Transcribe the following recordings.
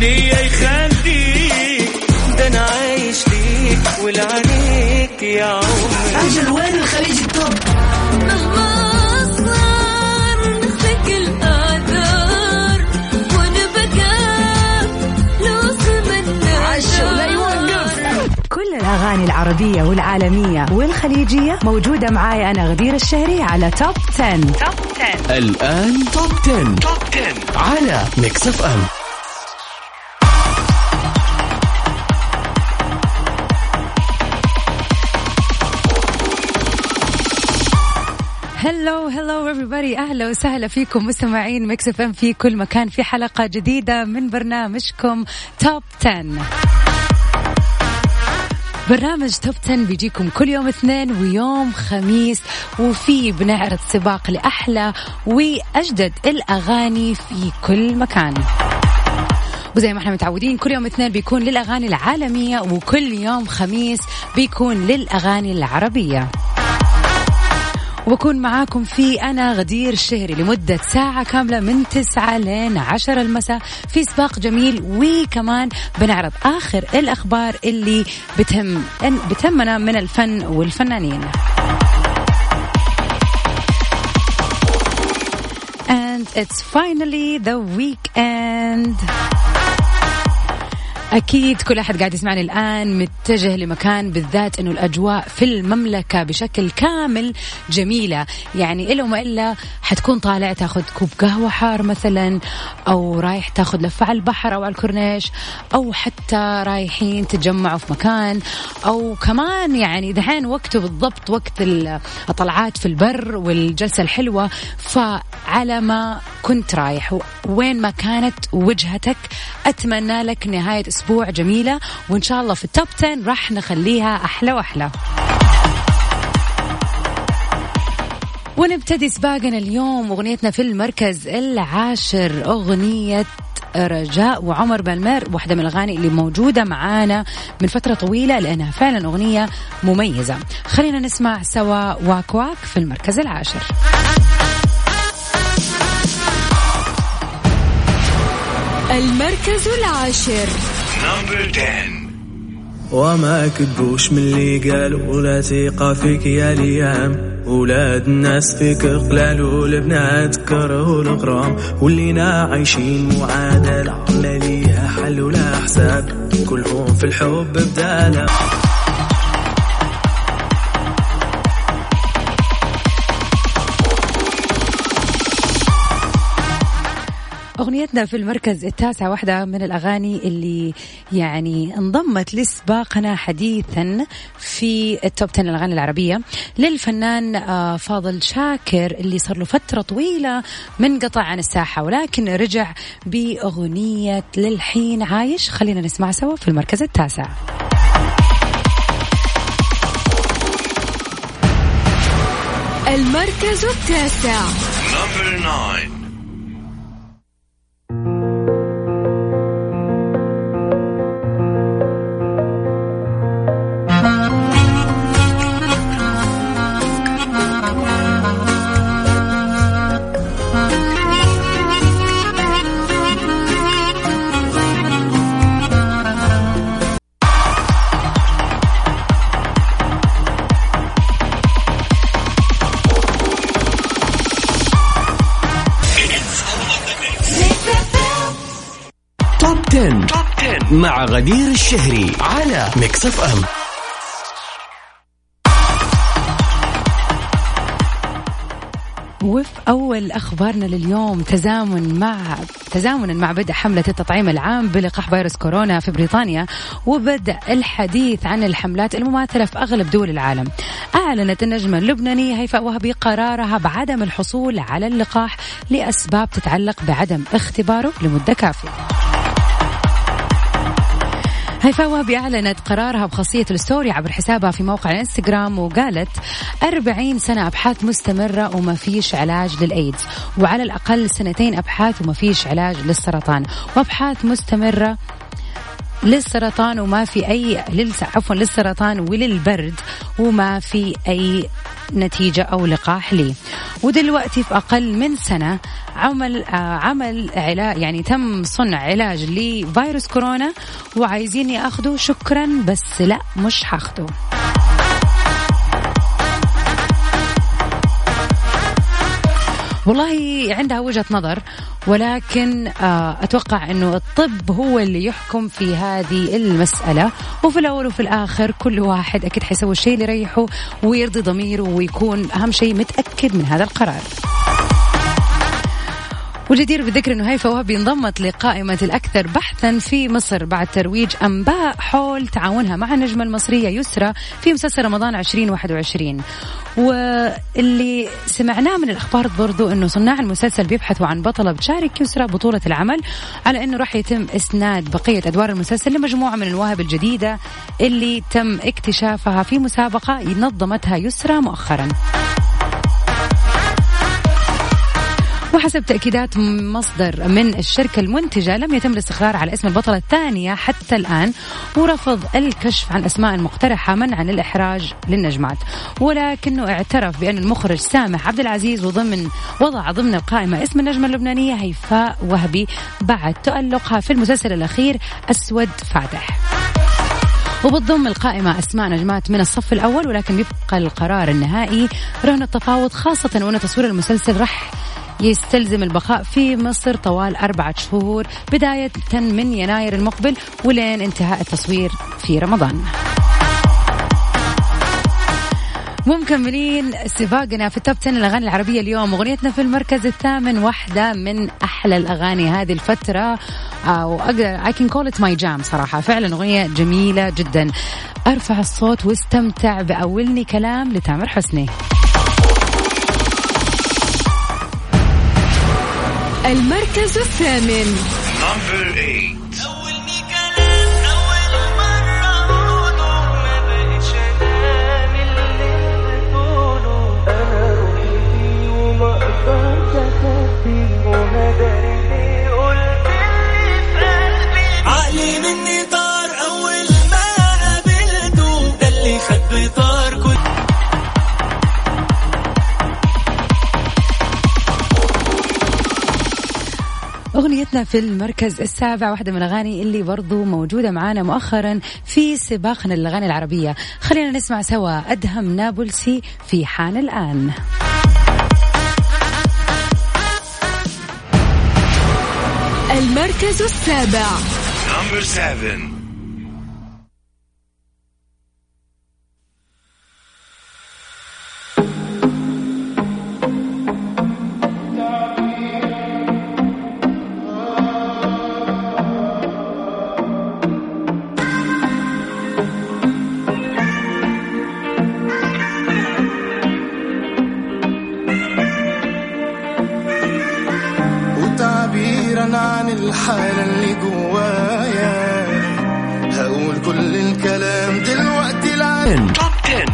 وليا يخليك ده أنا عايش ليك ولعنيك يا عمري. أجل وين الخليج التوب مهما كل الأغاني العربية والعالمية والخليجية موجودة معاي أنا غدير الشهري على توب 10. توب 10 الآن Top 10. Top 10 على Mix FM hello hello everybody. أهلا وسهلا فيكم مستمعين Mix FM في كل مكان. في حلقة جديدة من برنامجكم Top 10 برنامج Top 10 بيجيكم كل يوم اثنين ويوم خميس وفي بنعرض سباق لأحلى وأجدد الأغاني في كل مكان. وزي ما إحنا متعودين كل يوم اثنين بيكون للأغاني العالمية وكل يوم خميس بيكون للأغاني العربية. وبكون معاكم في أنا غدير الشهري لمدة ساعة كاملة من تسعة لين عشرة المساء في سباق جميل وكمان بنعرض آخر الأخبار اللي بتهم بتهمنا من الفن والفنانين And it's finally the weekend. أكيد كل أحد قاعد يسمعني الآن متجه لمكان بالذات أنه الأجواء في المملكة بشكل كامل جميلة. يعني إلا وما إلا حتكون طالع تاخذ كوب قهوة حار مثلا أو رايح تاخذ لفة على البحر أو على الكورنيش أو حتى رايحين تتجمعوا في مكان أو كمان يعني دحين وقته بالضبط وقت الطلعات في البر والجلسة الحلوة. فعلى ما كنت رايح وين ما كانت وجهتك أتمنى لك نهاية أسبوع جميلة وإن شاء الله في التوب 10 راح نخليها أحلى وأحلى. ونبتدي سباقنا اليوم أغنيتنا في المركز العاشر أغنية رجاء وعمر بالمير واحدة من الأغاني اللي موجودة معانا من فترة طويلة لأنها فعلا أغنية مميزة. خلينا نسمع سوا واك واك في المركز العاشر. المركز العاشر. نمبر 10 وما كذبوش من اللي قالوا ولا ثقة فيك يا ليام. ولاد الناس فيك قلال والبنات كره الغرام ولينا عايشين معادلة لا ليها حل ولا حساب. كلهم في الحب بدالة. أغنيتنا في المركز التاسع واحدة من الأغاني اللي يعني انضمت لسباقنا حديثا في التوب 10 الأغاني العربية. للفنان آه، فاضل شاكر اللي صار له فترة طويلة منقطع عن الساحة ولكن رجع بأغنية للحين عايش. خلينا نسمع سوا في المركز التاسع. المركز التاسع. مع غدير الشهري على Mix FM وفي أول أخبارنا لليوم تزامن مع تزامنا مع بدء حملة التطعيم العام بلقاح فيروس كورونا في بريطانيا وبدء الحديث عن الحملات المماثلة في أغلب دول العالم. أعلنت النجمة اللبنانية هيفاء وهبي قرارها بعدم الحصول على اللقاح لأسباب تتعلق بعدم اختباره لمدة كافية. هيفاء وهبي أعلنت قرارها بخاصية الستوري عبر حسابها في موقع الانستغرام وقالت 40 سنة أبحاث مستمرة وما فيش علاج للإيدز وعلى الأقل سنتين أبحاث وما فيش علاج للسرطان وأبحاث مستمرة للسرطان وما في أي للس... عفوا للسرطان وللبرد وما في أي نتيجة أو لقاح ليه ودلوقتي في أقل من سنة عمل آه، عمل علاج يعني تم صنع علاج لفيروس كورونا وعايزين ياخذوا شكرا بس لا مش حاخذه والله عندها وجهة نظر ولكن آه، أتوقع أنه الطب هو اللي يحكم في هذه المسألة. وفي الأول وفي الآخر كل واحد أكيد حيسوي الشيء اللي يريحه ويرضي ضميره ويكون أهم شيء متأكد من هذا القرار. وجدير بالذكر إنه هيفا وهبي انضمت لقائمة الأكثر بحثا في مصر بعد ترويج أنباء حول تعاونها مع النجمة المصرية يسرى في مسلسل رمضان 2021 واللي سمعناه من الأخبار برضو أنه صناع المسلسل بيبحثوا عن بطلة بتشارك يسرى بطولة العمل على أنه راح يتم إسناد بقية أدوار المسلسل لمجموعة من المواهب الجديدة اللي تم اكتشافها في مسابقة نظمتها يسرى مؤخرا. وحسب تأكيدات مصدر من الشركة المنتجة لم يتم الاستقرار على اسم البطلة الثانية حتى الآن ورفض الكشف عن أسماء مقترحة منعا للإحراج للنجمات. ولكنه اعترف بأن المخرج سامح عبد العزيز وضمن وضع ضمن القائمة اسم النجمة اللبنانية هيفاء وهبي بعد تألقها في المسلسل الأخير أسود فاتح وبتضم القائمة أسماء نجمات من الصف الأول ولكن يبقى القرار النهائي رهن التفاوض خاصة وأن تصوير المسلسل راح يستلزم البقاء في مصر طوال أربعة شهور بداية من يناير المقبل ولين انتهاء التصوير في رمضان. مكملين سباقنا في ال Top 10 الأغاني العربية اليوم. أغنيتنا في المركز الثامن واحدة من أحلى الأغاني هذه الفترة. أو أقدر I can call it my jam صراحة. فعلا أغنية جميلة جدا. أرفع الصوت واستمتع بأولني كلام لتامر حسني. المركز الثامن. أغنيتنا في المركز السابع واحدة من الأغاني اللي برضو موجودة معانا مؤخرا في سباقنا للأغاني العربية. خلينا نسمع سوا أدهم نابلسي في حان الآن. المركز السابع. Number 7.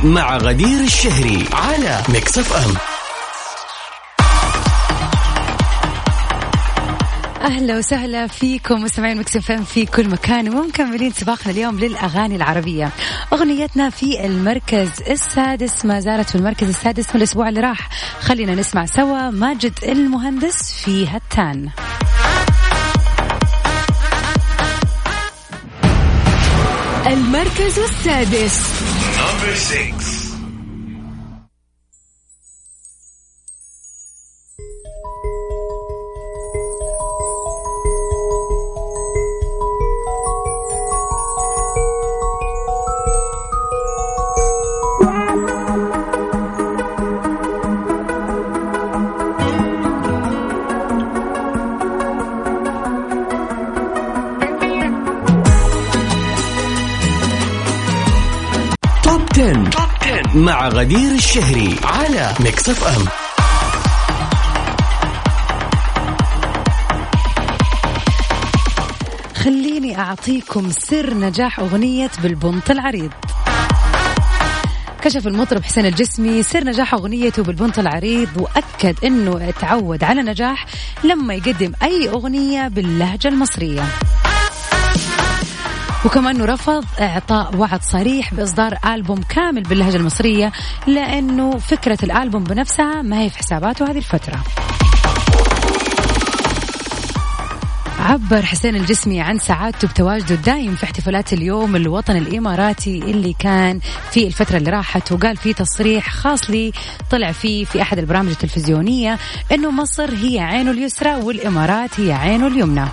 مع غدير الشهري على Mix FM أهلا وسهلا فيكم مستمعين Mix FM في كل مكان ومكملين سباقنا اليوم للأغاني العربية. أغنيتنا في المركز السادس ما زالت في المركز السادس من الأسبوع اللي راح. خلينا نسمع سوا ماجد المهندس في هتان. المركز السادس. six. مع غدير الشهري على Mix FM خليني أعطيكم سر نجاح أغنية بالبنط العريض. كشف المطرب حسين الجسمي سر نجاح أغنيته بالبنط العريض وأكد أنه تعود على نجاح لما يقدم أي أغنية باللهجة المصرية. وكمان رفض إعطاء وعد صريح بإصدار ألبوم كامل باللهجة المصرية لأنه فكرة الألبوم بنفسها ما هي في حساباته هذه الفترة. عبر حسين الجسمي عن سعادته بتواجده الدائم في احتفالات اليوم الوطني الإماراتي اللي كان في الفترة اللي راحت وقال في تصريح خاص لي طلع فيه في أحد البرامج التلفزيونية إنه مصر هي عينه اليسرى والإمارات هي عينه اليمنى.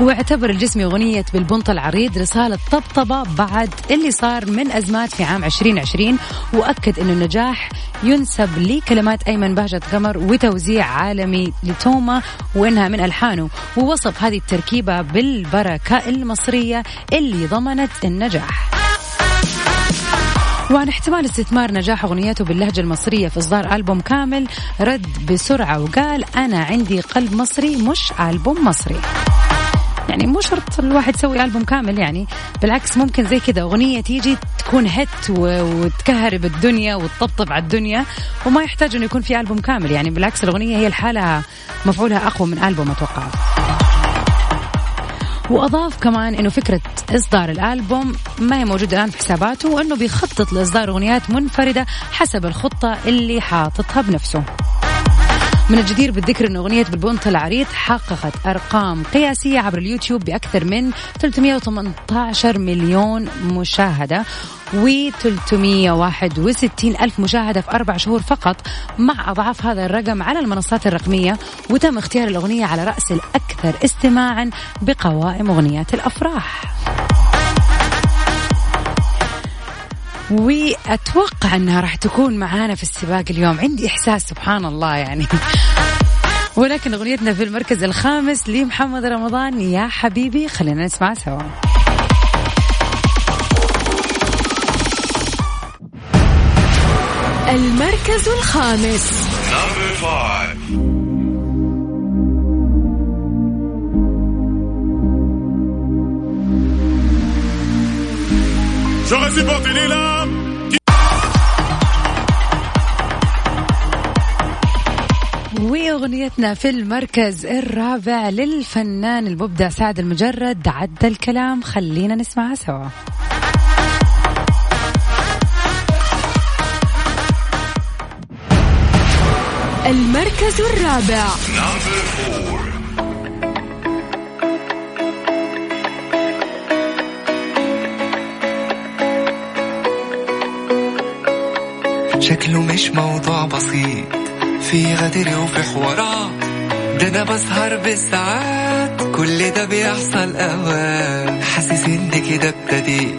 واعتبر الجسمي أغنية بالبنط العريض رسالة طبطبة بعد اللي صار من أزمات في عام 2020 وأكد أنه النجاح ينسب لكلمات أيمن بهجة قمر وتوزيع عالمي لتوما وإنها من ألحانه. ووصف هذه التركيبة بالبركة المصرية اللي ضمنت النجاح. وعن احتمال استثمار نجاح أغنيته باللهجة المصرية في إصدار ألبوم كامل رد بسرعة وقال أنا عندي قلب مصري مش ألبوم مصري. يعني مو شرط الواحد يسوي ألبوم كامل يعني. بالعكس ممكن زي كذا أغنية تيجي تكون هت وتكهرب الدنيا وتطبطب على الدنيا وما يحتاج أنه يكون في ألبوم كامل. يعني بالعكس الأغنية هي لحالها مفعولها أقوى من ألبوم أتوقع. وأضاف كمان إنه فكرة إصدار الألبوم ما هي موجودة الآن في حساباته وإنه بيخطط لإصدار أغنيات منفردة حسب الخطة اللي حاططها بنفسه. من الجدير بالذكر أن أغنية بالبنط العريض حققت أرقام قياسية عبر اليوتيوب بأكثر من 318 مليون مشاهدة و 361 ألف مشاهدة في أربع شهور فقط مع أضعاف هذا الرقم على المنصات الرقمية وتم اختيار الأغنية على رأس الأكثر استماعا بقوائم أغنيات الأفراح. وأتوقع أنها راح تكون معانا في السباق اليوم. عندي إحساس سبحان الله يعني. ولكن أغنيتنا في المركز الخامس لمحمد رمضان يا حبيبي خلينا نسمع سوا. المركز الخامس. J'aurais supporté les larmes وأغنيتنا في المركز الرابع للفنان المبدع سعد المجرد عدى الكلام خلينا نسمعها سوا. المركز الرابع. شكله مش موضوع بسيط. في غدر وفي حوارات ده أنا بسهر بالساعات. كل ده بيحصل أوقات. حاسس إن كده ابتديت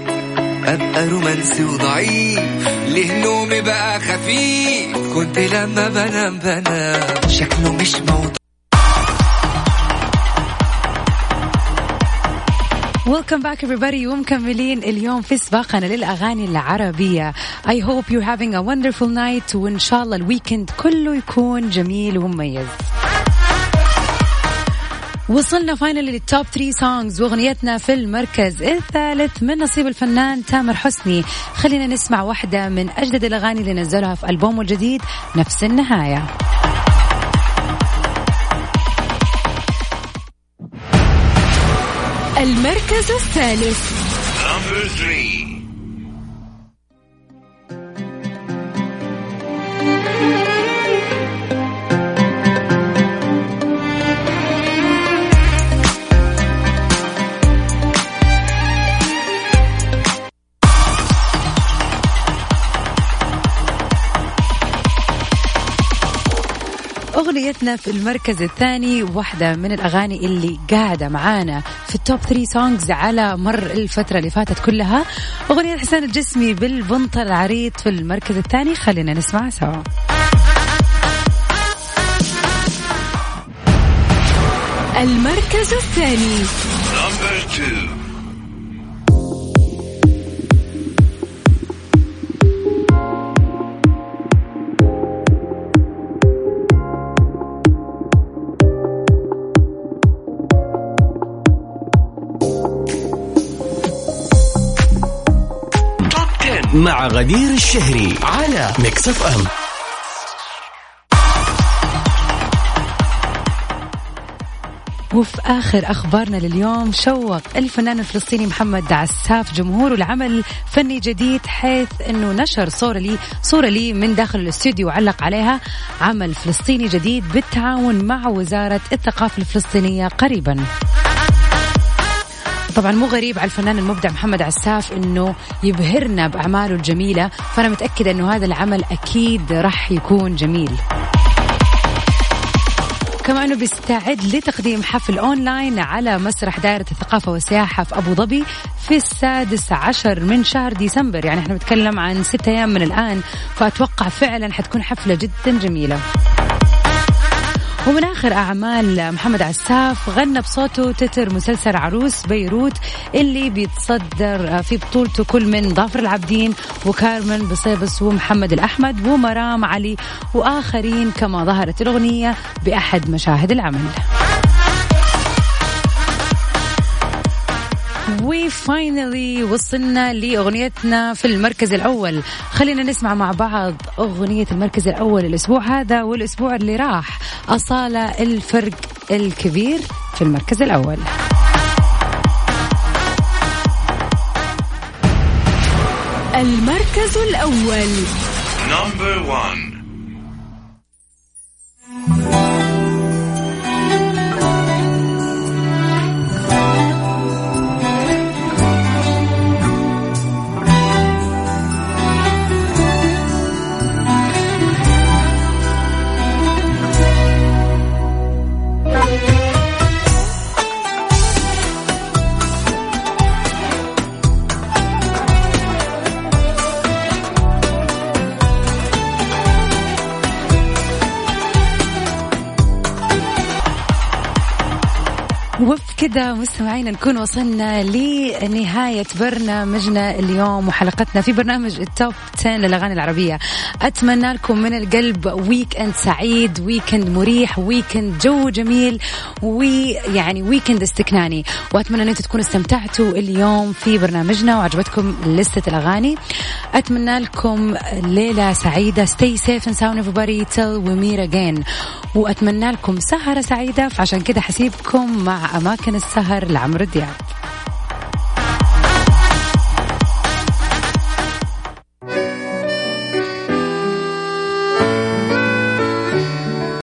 أبقى رومانسي وضعيف. ليه نومي بقى خفيف؟ كنت لما بنام بنام. شكله مش موضوع ويلكم باك everybody. ومكملين اليوم في سباقنا للأغاني العربية. I hope you're having a wonderful night. وإن شاء الله ال weekend كله يكون جميل ومميز. وصلنا finally لل Top 3 songs وأغنيتنا في المركز الثالث من نصيب الفنان تامر حسني. خلينا نسمع واحدة من أجدد الأغاني اللي نزلها في ألبومه الجديد نفس النهاية. المركز الثالث. أغنيتنا في المركز الثاني واحدة من الأغاني اللي قاعدة معانا في ال Top 3 songs على مر الفترة اللي فاتت كلها. أغنية حسين الجسمي بالبنط العريض في المركز الثاني. خلينا نسمعها سوا. المركز الثاني. مع غدير الشهري على Mix FM وفي آخر أخبارنا لليوم شوق الفنان الفلسطيني محمد عساف جمهوره لعمل فني جديد حيث أنه نشر صورة لي صورة لي من داخل الاستوديو وعلق عليها عمل فلسطيني جديد بالتعاون مع وزارة الثقافة الفلسطينية قريبا. طبعا مو غريب على الفنان المبدع محمد عساف إنه يبهرنا بأعماله الجميلة فأنا متأكدة إنه هذا العمل أكيد راح يكون جميل. كما إنه بيستعد لتقديم حفل أونلاين على مسرح دائرة الثقافة والسياحة في أبو ظبي في السادس عشر من شهر ديسمبر. يعني إحنا بنتكلم عن ستة أيام من الآن فأتوقع فعلا حتكون حفلة جدا جميلة. ومن آخر أعمال محمد عساف غنى بصوته تتر مسلسل عروس بيروت اللي بيتصدر في بطولته كل من ظافر العابدين وكارمن بصيبس ومحمد الأحمد ومرام علي وآخرين كما ظهرت الأغنية بأحد مشاهد العمل. وفاينلي وصلنا لأغنيتنا في المركز الأول. خلينا نسمع مع بعض أغنية المركز الأول الأسبوع هذا والأسبوع اللي راح. أصالة الفرق الكبير في المركز الأول. المركز الأول. نمبر 1 كذا مستمعينا نكون وصلنا لنهاية برنامجنا اليوم وحلقتنا في برنامج ال Top 10 للأغاني العربية. أتمنى لكم من القلب weekend سعيد weekend مريح weekend جو جميل ويعني weekend استكناني. وأتمنى أن أنتم تكونوا استمتعتوا اليوم في برنامجنا وعجبتكم لستة الأغاني. أتمنى لكم ليلة سعيدة. Stay safe and sound everybody. Till we meet again. وأتمنى لكم سهرة سعيدة. فعشان كذا حسيبكم مع أماكن السهر لعمرو دياب.